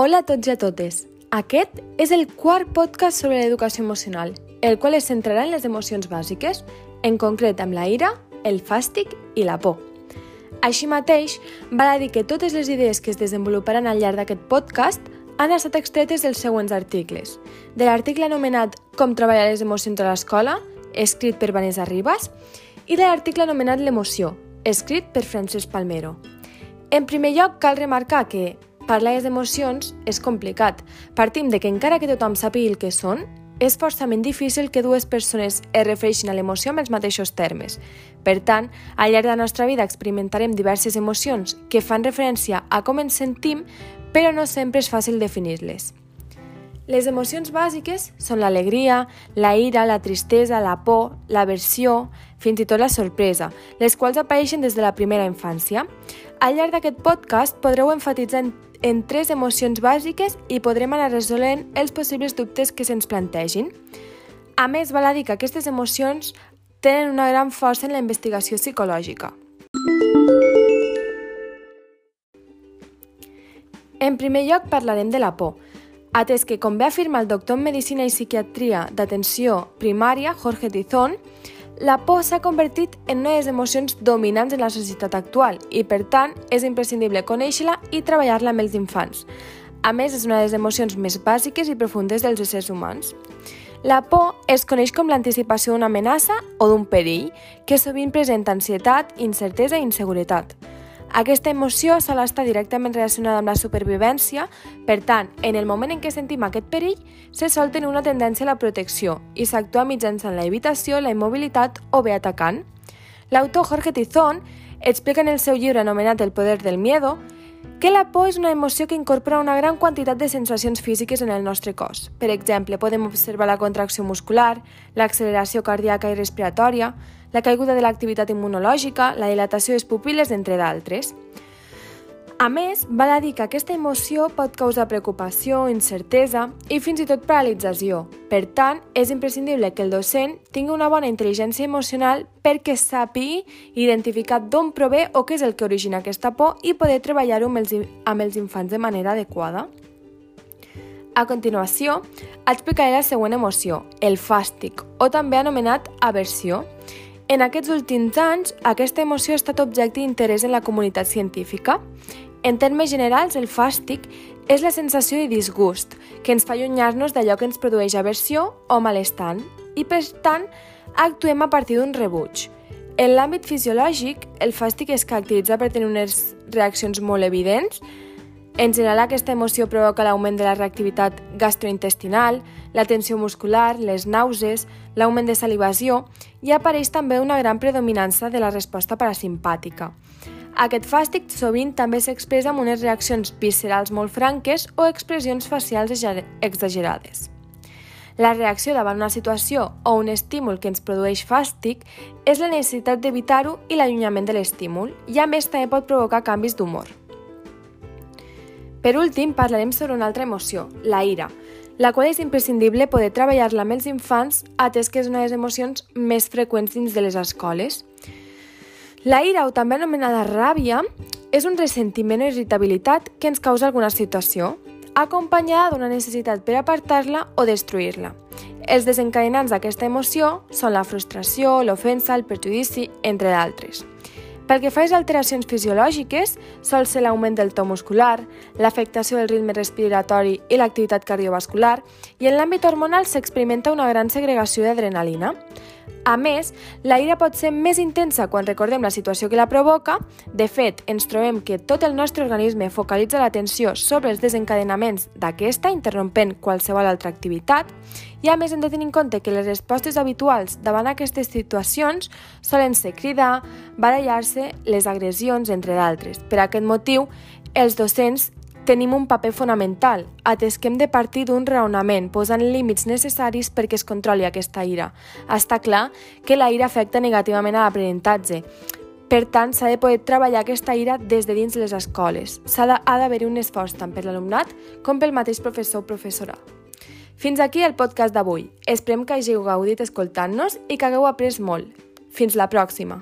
Hola a tots i a totes. Aquest és el quart podcast sobre l'educació emocional, el qual es centrarà en les emocions bàsiques, en concret amb la ira, el fàstic i la por. Així mateix, val a dir que totes les idees que es desenvoluparan al llarg d'aquest podcast han estat extretes dels següents articles. De l'article anomenat Com treballar les emocions a l'escola, escrit per Vanessa Ribas, i de l'article anomenat L'emoció, escrit per Francesc Palmero. En primer lloc, cal remarcar que Parlar les emocions és complicat. Partim de que encara que tothom sàpiga el que són, és forçament difícil que dues persones es refereixin a l'emoció amb els mateixos termes. Per tant, al llarg de la nostra vida experimentarem diverses emocions que fan referència a com ens sentim, però no sempre és fàcil definir-les. Les emocions bàsiques són l'alegria, la ira, la tristesa, la por, l'aversió, fins i tot la sorpresa, les quals apareixen des de la primera infància. Al llarg d'aquest podcast podreu enfatitzar en en tres emocions bàsiques i podrem anar resolent els possibles dubtes que se'ns plantegin. A més, val a dir que aquestes emocions tenen una gran força en la investigació psicològica. En primer lloc parlarem de la por, atès que, com bé afirma el doctor en Medicina i Psiquiatria d'Atenció Primària, Jorge Tizón, la por s'ha convertit en una de les emocions dominants en la societat actual i, per tant, és imprescindible conèixer-la i treballar-la amb els infants. A més, és una de les emocions més bàsiques i profundes dels éssers humans. La por es coneix com l'anticipació d'una amenaça o d'un perill, que sovint presenta ansietat, incertesa i inseguretat. Aquesta emoció sol estar directament relacionada amb la supervivència, per tant, en el moment en què sentim aquest perill, se sol tenir una tendència a la protecció i s'actua mitjançant la evitació, la immobilitat o bé atacant. L'autor Jorge Tizón explica en el seu llibre anomenat El poder del miedo que la por és una emoció que incorpora una gran quantitat de sensacions físiques en el nostre cos. Per exemple, podem observar la contracció muscular, l'acceleració cardíaca i respiratòria, la caiguda de l'activitat immunològica, la dilatació de les pupil·les, entre d'altres. A més, val a dir que aquesta emoció pot causar preocupació, incertesa i fins i tot paralització. Per tant, és imprescindible que el docent tingui una bona intel·ligència emocional perquè sàpigui identificar d'on prové o què és el que origina aquesta por i poder treballar-ho amb, els, amb els infants de manera adequada. A continuació, explicaré la següent emoció, el fàstic, o també anomenat aversió. En aquests últims anys, aquesta emoció ha estat objecte d'interès en la comunitat científica. En termes generals, el fàstic és la sensació de disgust, que ens fa allunyar-nos d'allò que ens produeix aversió o malestar, i per tant, actuem a partir d'un rebuig. En l'àmbit fisiològic, el fàstic es caracteritza per tenir unes reaccions molt evidents, en general, aquesta emoció provoca l'augment de la reactivitat gastrointestinal, la tensió muscular, les nàusees, l'augment de salivació i apareix també una gran predominança de la resposta parasimpàtica. Aquest fàstic sovint també s'expressa amb unes reaccions viscerals molt franques o expressions facials exagerades. La reacció davant una situació o un estímul que ens produeix fàstic és la necessitat d'evitar-ho i l'allunyament de l'estímul, i a més també pot provocar canvis d'humor. Per últim, parlarem sobre una altra emoció, la ira, la qual és imprescindible poder treballar-la amb els infants atès que és una de les emocions més freqüents dins de les escoles. La ira, o també anomenada ràbia, és un ressentiment o irritabilitat que ens causa alguna situació, acompanyada d'una necessitat per apartar-la o destruir-la. Els desencadenants d'aquesta emoció són la frustració, l'ofensa, el perjudici, entre d'altres. Pel que fa a les alteracions fisiològiques, sol ser l'augment del to muscular, l'afectació del ritme respiratori i l'activitat cardiovascular, i en l'àmbit hormonal s'experimenta una gran segregació d'adrenalina. A més, la ira pot ser més intensa quan recordem la situació que la provoca. De fet, ens trobem que tot el nostre organisme focalitza l'atenció sobre els desencadenaments d'aquesta, interrompent qualsevol altra activitat, i a més hem de tenir en compte que les respostes habituals davant aquestes situacions solen ser cridar, barallar-se, les agressions, entre d'altres. Per aquest motiu, els docents tenim un paper fonamental, atès que hem de partir d'un raonament, posant límits necessaris perquè es controli aquesta ira. Està clar que la ira afecta negativament a l'aprenentatge. Per tant, s'ha de poder treballar aquesta ira des de dins les escoles. S'ha d'haver-hi un esforç tant per l'alumnat com pel mateix professor o professora. Fins aquí el podcast d'avui. Esperem que hàgiu gaudit escoltant-nos i que hagueu après molt. Fins la pròxima!